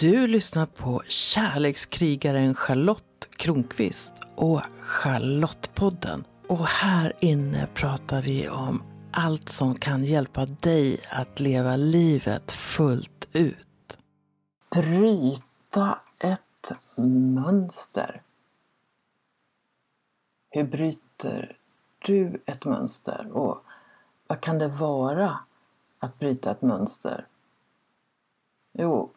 Du lyssnar på kärlekskrigaren Charlotte Kronqvist och Charlottepodden. Och här inne pratar vi om allt som kan hjälpa dig att leva livet fullt ut. Bryta ett mönster. Hur bryter du ett mönster? Och vad kan det vara att bryta ett mönster? Jo,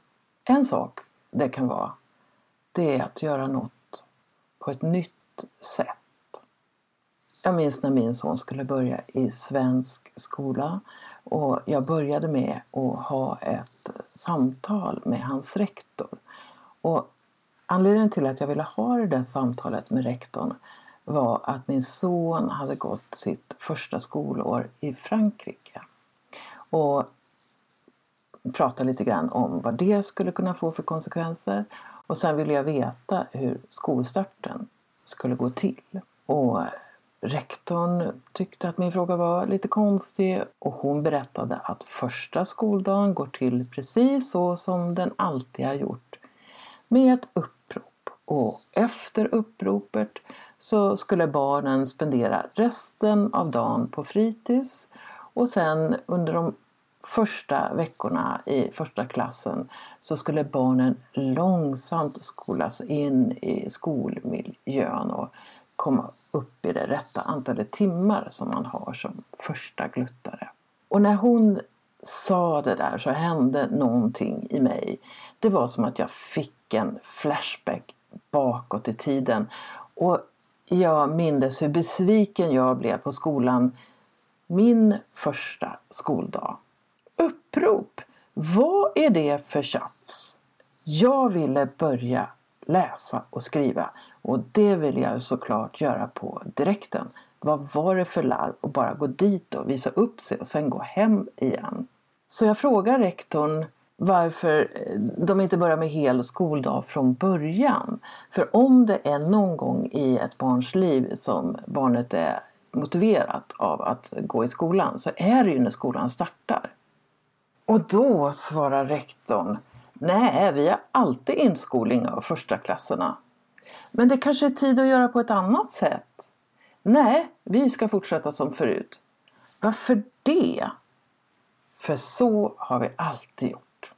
en sak det kan vara, det är att göra något på ett nytt sätt. Jag minns när min son skulle börja i svensk skola och jag började med att ha ett samtal med hans rektor. Och anledningen till att jag ville ha det där samtalet med rektorn var att min son hade gått sitt första skolår i Frankrike. Och prata lite grann om vad det skulle kunna få för konsekvenser. Och sen ville jag veta hur skolstarten skulle gå till. Och rektorn tyckte att min fråga var lite konstig och hon berättade att första skoldagen går till precis så som den alltid har gjort. Med ett upprop. Och efter uppropet så skulle barnen spendera resten av dagen på fritids och sen under de första veckorna i första klassen så skulle barnen långsamt skolas in i skolmiljön och komma upp i det rätta antalet timmar som man har som första gluttare. Och när hon sa det där så hände någonting i mig. Det var som att jag fick en flashback bakåt i tiden. Och jag mindes hur besviken jag blev på skolan min första skoldag. Upprop! Vad är det för tjafs? Jag ville börja läsa och skriva och det ville jag såklart göra på direkten. Vad var det för larv att bara gå dit och visa upp sig och sen gå hem igen? Så jag frågar rektorn varför eh, de inte börjar med hel skoldag från början. För om det är någon gång i ett barns liv som barnet är motiverat av att gå i skolan så är det ju när skolan startar. Och då svarar rektorn Nej, vi har alltid inskolning av första klasserna. Men det kanske är tid att göra på ett annat sätt? Nej, vi ska fortsätta som förut. Varför det? För så har vi alltid gjort.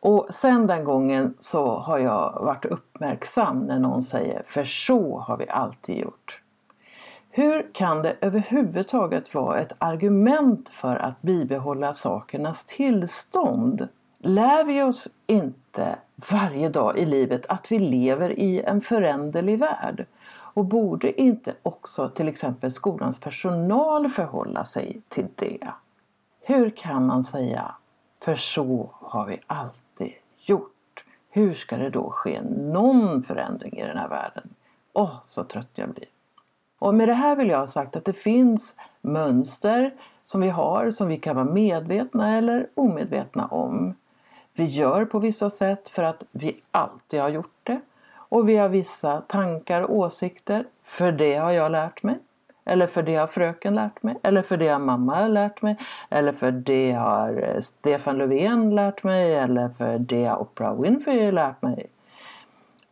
Och sen den gången så har jag varit uppmärksam när någon säger för så har vi alltid gjort. Hur kan det överhuvudtaget vara ett argument för att bibehålla sakernas tillstånd? Lär vi oss inte varje dag i livet att vi lever i en föränderlig värld? Och borde inte också till exempel skolans personal förhålla sig till det? Hur kan man säga för så har vi alltid gjort? Hur ska det då ske någon förändring i den här världen? Åh, oh, så trött jag blir. Och med det här vill jag ha sagt att det finns mönster som vi har som vi kan vara medvetna eller omedvetna om. Vi gör på vissa sätt för att vi alltid har gjort det. Och vi har vissa tankar och åsikter, för det har jag lärt mig. Eller för det har fröken lärt mig, eller för det har mamma lärt mig, eller för det har eh, Stefan Löfven lärt mig, eller för det har Oprah Winfrey lärt mig.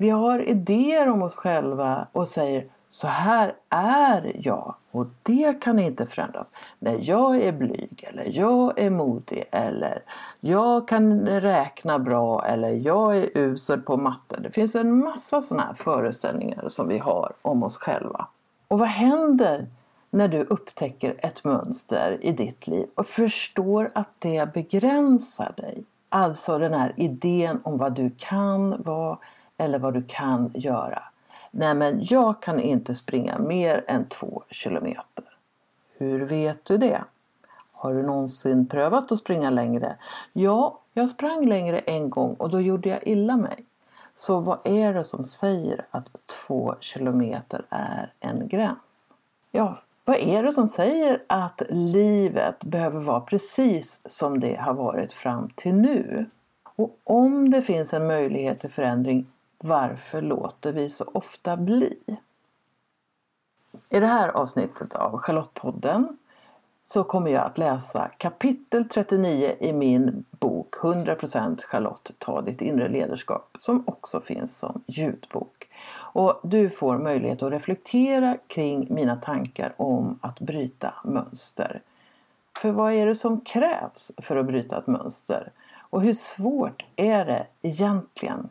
Vi har idéer om oss själva och säger så här är jag och det kan inte förändras. När jag är blyg eller jag är modig eller jag kan räkna bra eller jag är usel på matte. Det finns en massa sådana här föreställningar som vi har om oss själva. Och vad händer när du upptäcker ett mönster i ditt liv och förstår att det begränsar dig? Alltså den här idén om vad du kan vara eller vad du kan göra. Nej, men jag kan inte springa mer än två kilometer. Hur vet du det? Har du någonsin prövat att springa längre? Ja, jag sprang längre en gång och då gjorde jag illa mig. Så vad är det som säger att två kilometer är en gräns? Ja, vad är det som säger att livet behöver vara precis som det har varit fram till nu? Och om det finns en möjlighet till förändring, varför låter vi så ofta bli? I det här avsnittet av Charlottepodden så kommer jag att läsa kapitel 39 i min bok 100% Charlotte, ta ditt inre ledarskap som också finns som ljudbok. Och du får möjlighet att reflektera kring mina tankar om att bryta mönster. För vad är det som krävs för att bryta ett mönster? Och hur svårt är det egentligen?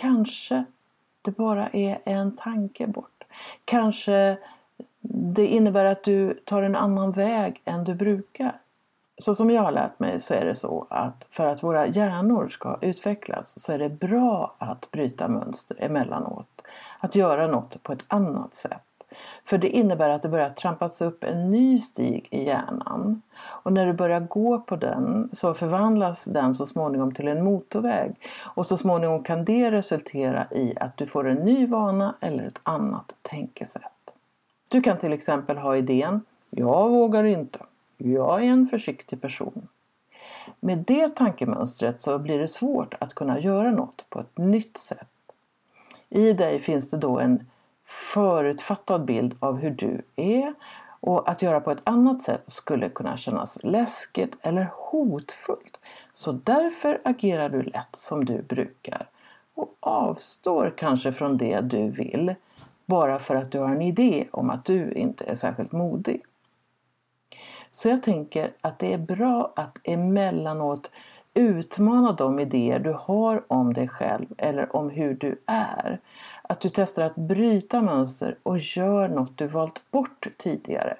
Kanske det bara är en tanke bort. Kanske det innebär att du tar en annan väg än du brukar. Så som jag har lärt mig så är det så att för att våra hjärnor ska utvecklas så är det bra att bryta mönster emellanåt. Att göra något på ett annat sätt. För det innebär att det börjar trampas upp en ny stig i hjärnan. Och när du börjar gå på den så förvandlas den så småningom till en motorväg. Och så småningom kan det resultera i att du får en ny vana eller ett annat tänkesätt. Du kan till exempel ha idén Jag vågar inte. Jag är en försiktig person. Med det tankemönstret så blir det svårt att kunna göra något på ett nytt sätt. I dig finns det då en förutfattad bild av hur du är och att göra på ett annat sätt skulle kunna kännas läskigt eller hotfullt. Så därför agerar du lätt som du brukar och avstår kanske från det du vill bara för att du har en idé om att du inte är särskilt modig. Så jag tänker att det är bra att emellanåt utmana de idéer du har om dig själv eller om hur du är. Att du testar att bryta mönster och gör något du valt bort tidigare.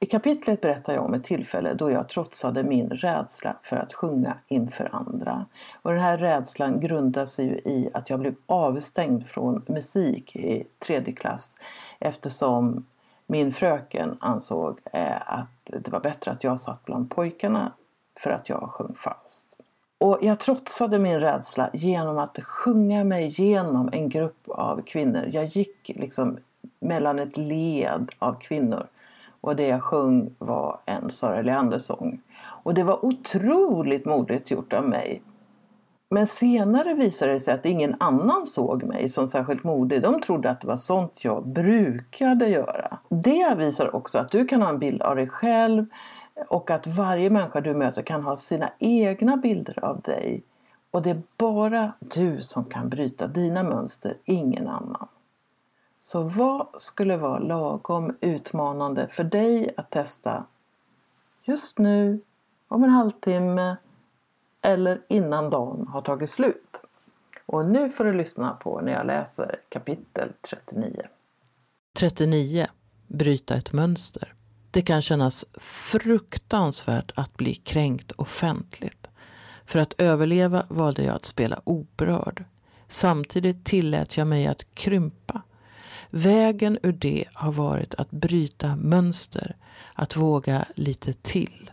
I kapitlet berättar jag om ett tillfälle då jag trotsade min rädsla för att sjunga inför andra. Och den här rädslan grundar sig ju i att jag blev avstängd från musik i tredje klass eftersom min fröken ansåg eh, att det var bättre att jag satt bland pojkarna för att jag sjöng falskt. Och jag trotsade min rädsla genom att sjunga mig genom en grupp av kvinnor. Jag gick liksom mellan ett led av kvinnor och det jag sjöng var en Sara Leander-sång. Och det var otroligt modigt gjort av mig. Men senare visade det sig att ingen annan såg mig som särskilt modig. De trodde att det var sånt jag brukade göra. Det visar också att du kan ha en bild av dig själv och att varje människa du möter kan ha sina egna bilder av dig. Och det är bara du som kan bryta dina mönster, ingen annan. Så vad skulle vara lagom utmanande för dig att testa just nu, om en halvtimme eller innan dagen har tagit slut? Och nu får du lyssna på när jag läser kapitel 39. 39. Bryta ett mönster. Det kan kännas fruktansvärt att bli kränkt offentligt. För att överleva valde jag att spela oberörd. Samtidigt tillät jag mig att krympa Vägen ur det har varit att bryta mönster, att våga lite till.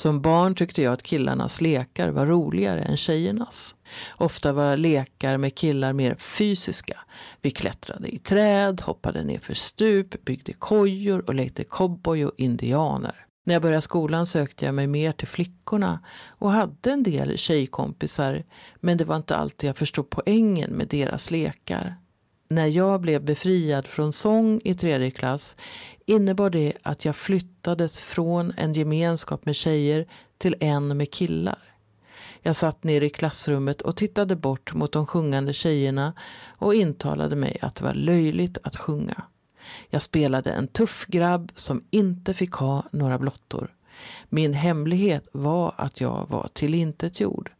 Som barn tyckte jag att killarnas lekar var roligare än tjejernas. Ofta var lekar med killar mer fysiska. Vi klättrade i träd, hoppade ner för stup, byggde kojor och lekte cowboy och indianer. När jag började skolan sökte jag mig mer till flickorna och hade en del tjejkompisar men det var inte alltid jag förstod poängen med deras lekar när jag blev befriad från sång i tredje klass innebar det att jag flyttades från en gemenskap med tjejer till en med killar. Jag satt ner i klassrummet och tittade bort mot de sjungande tjejerna och intalade mig att det var löjligt att sjunga. Jag spelade en tuff grabb som inte fick ha några blottor. Min hemlighet var att jag var tillintetgjord.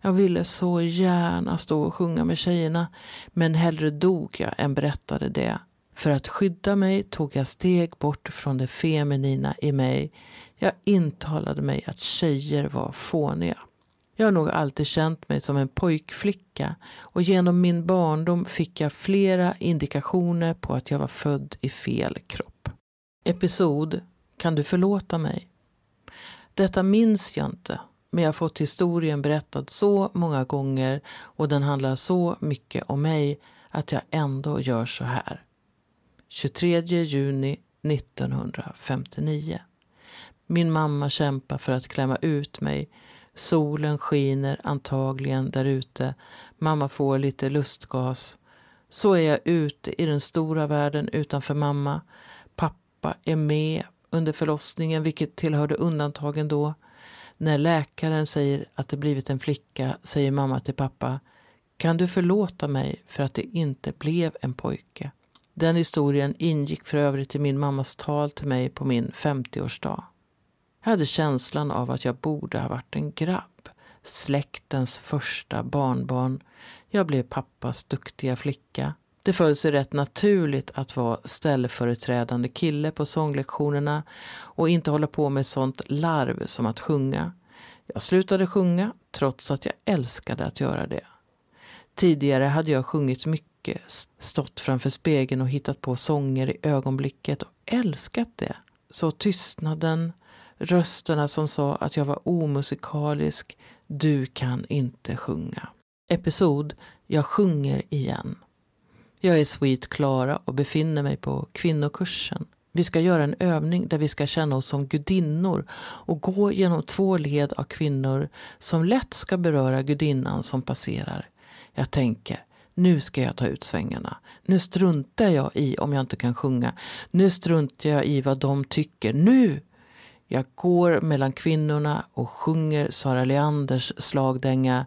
Jag ville så gärna stå och sjunga med tjejerna, men hellre dog jag än berättade det. För att skydda mig tog jag steg bort från det feminina i mig. Jag intalade mig att tjejer var fåniga. Jag har nog alltid känt mig som en pojkflicka och genom min barndom fick jag flera indikationer på att jag var född i fel kropp. Episod Kan du förlåta mig? Detta minns jag inte men jag har fått historien berättad så många gånger och den handlar så mycket om mig att jag ändå gör så här. 23 juni 1959. Min mamma kämpar för att klämma ut mig. Solen skiner antagligen där ute. Mamma får lite lustgas. Så är jag ute i den stora världen utanför mamma. Pappa är med under förlossningen, vilket tillhörde undantagen då. När läkaren säger att det blivit en flicka säger mamma till pappa Kan du förlåta mig för att det inte blev en pojke? Den historien ingick för övrigt i min mammas tal till mig på min 50-årsdag. Jag hade känslan av att jag borde ha varit en grabb, släktens första barnbarn. Jag blev pappas duktiga flicka. Det föll sig rätt naturligt att vara ställföreträdande kille på sånglektionerna och inte hålla på med sånt larv som att sjunga. Jag slutade sjunga trots att jag älskade att göra det. Tidigare hade jag sjungit mycket, stått framför spegeln och hittat på sånger i ögonblicket och älskat det. Så tystnaden, rösterna som sa att jag var omusikalisk, du kan inte sjunga. Episod Jag sjunger igen. Jag är Sweet Klara och befinner mig på kvinnokursen. Vi ska göra en övning där vi ska känna oss som gudinnor och gå genom två led av kvinnor som lätt ska beröra gudinnan som passerar. Jag tänker, nu ska jag ta ut svängarna. Nu struntar jag i om jag inte kan sjunga. Nu struntar jag i vad de tycker. Nu! Jag går mellan kvinnorna och sjunger Sara Leanders slagdänga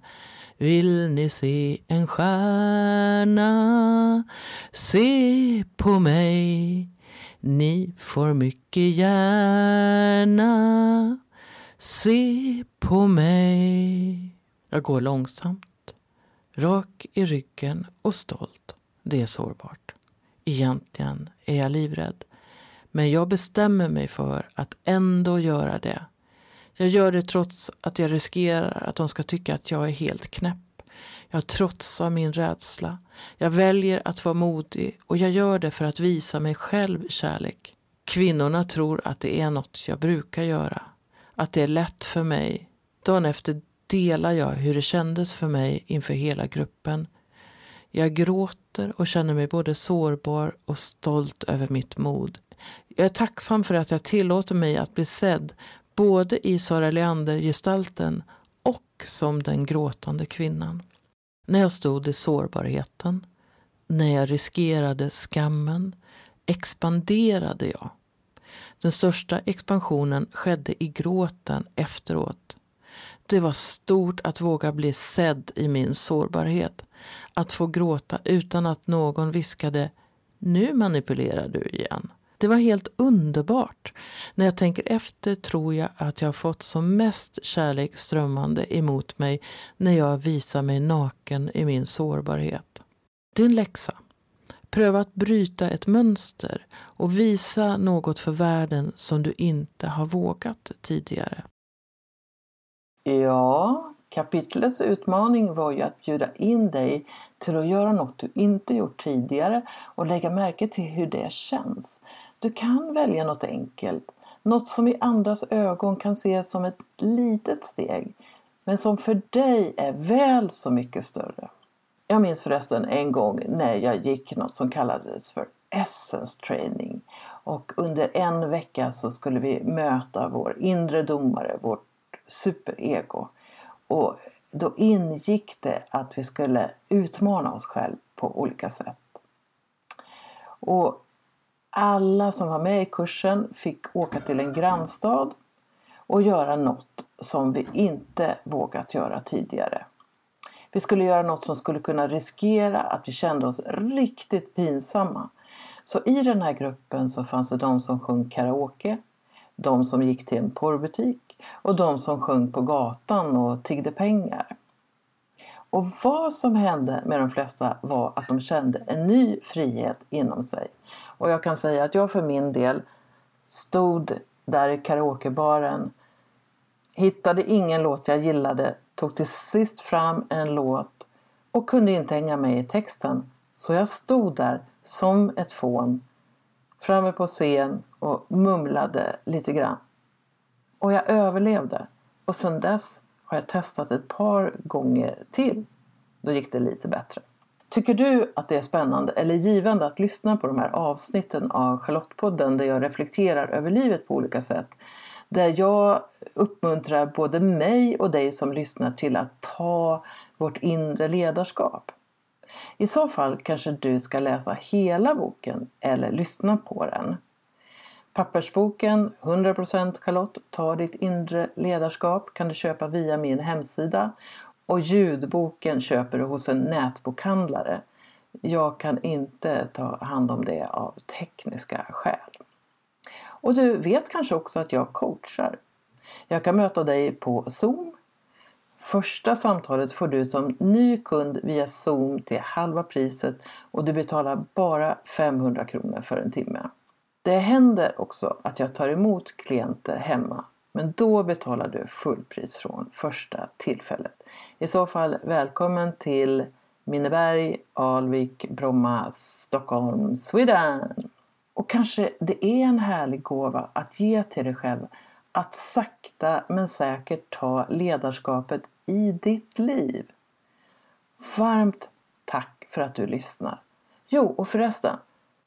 vill ni se en stjärna? Se på mig. Ni får mycket gärna. Se på mig. Jag går långsamt, rak i ryggen och stolt. Det är sårbart. Egentligen är jag livrädd. Men jag bestämmer mig för att ändå göra det. Jag gör det trots att jag riskerar att de ska tycka att jag är helt knäpp. Jag trotsar min rädsla. Jag väljer att vara modig och jag gör det för att visa mig själv kärlek. Kvinnorna tror att det är något jag brukar göra. Att det är lätt för mig. Dagen efter delar jag hur det kändes för mig inför hela gruppen. Jag gråter och känner mig både sårbar och stolt över mitt mod. Jag är tacksam för att jag tillåter mig att bli sedd både i Sara Leander-gestalten och som den gråtande kvinnan. När jag stod i sårbarheten, när jag riskerade skammen, expanderade jag. Den största expansionen skedde i gråten efteråt. Det var stort att våga bli sedd i min sårbarhet. Att få gråta utan att någon viskade Nu manipulerar du igen. Det var helt underbart. När jag tänker efter tror jag att jag fått som mest kärlek strömmande emot mig när jag visar mig naken i min sårbarhet. Din läxa. Pröva att bryta ett mönster och visa något för världen som du inte har vågat tidigare. Ja, Kapitlets utmaning var ju att bjuda in dig till att göra något du inte gjort tidigare och lägga märke till hur det känns. Du kan välja något enkelt, något som i andras ögon kan ses som ett litet steg, men som för dig är väl så mycket större. Jag minns förresten en gång när jag gick något som kallades för Essence Training och under en vecka så skulle vi möta vår inre domare, vårt superego. Och då ingick det att vi skulle utmana oss själva på olika sätt. Och alla som var med i kursen fick åka till en grannstad och göra något som vi inte vågat göra tidigare. Vi skulle göra något som skulle kunna riskera att vi kände oss riktigt pinsamma. Så i den här gruppen så fanns det de som sjöng karaoke, de som gick till en porrbutik och de som sjöng på gatan och tiggde pengar. Och vad som hände med de flesta var att de kände en ny frihet inom sig. Och jag kan säga att jag för min del stod där i karaokebaren, hittade ingen låt jag gillade, tog till sist fram en låt och kunde inte hänga med i texten. Så jag stod där som ett fån framme på scen och mumlade lite grann. Och jag överlevde. Och sedan dess har jag testat ett par gånger till. Då gick det lite bättre. Tycker du att det är spännande eller givande att lyssna på de här avsnitten av Charlottepodden där jag reflekterar över livet på olika sätt? Där jag uppmuntrar både mig och dig som lyssnar till att ta vårt inre ledarskap. I så fall kanske du ska läsa hela boken eller lyssna på den. Pappersboken 100% Charlotte, ta ditt inre ledarskap kan du köpa via min hemsida och ljudboken köper du hos en nätbokhandlare. Jag kan inte ta hand om det av tekniska skäl. Och du vet kanske också att jag coachar. Jag kan möta dig på Zoom. Första samtalet får du som ny kund via Zoom till halva priset och du betalar bara 500 kronor för en timme. Det händer också att jag tar emot klienter hemma men då betalar du fullpris från första tillfället. I så fall välkommen till Minneberg, Alvik, Bromma, Stockholm, Sweden! Och kanske det är en härlig gåva att ge till dig själv att sakta men säkert ta ledarskapet i ditt liv. Varmt tack för att du lyssnar. Jo, och förresten,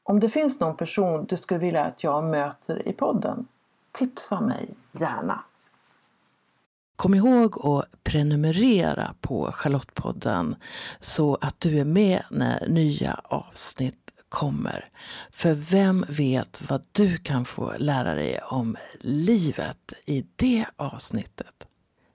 om det finns någon person du skulle vilja att jag möter i podden, tipsa mig gärna. Kom ihåg att prenumerera på Charlottepodden så att du är med när nya avsnitt kommer. För vem vet vad du kan få lära dig om livet i det avsnittet.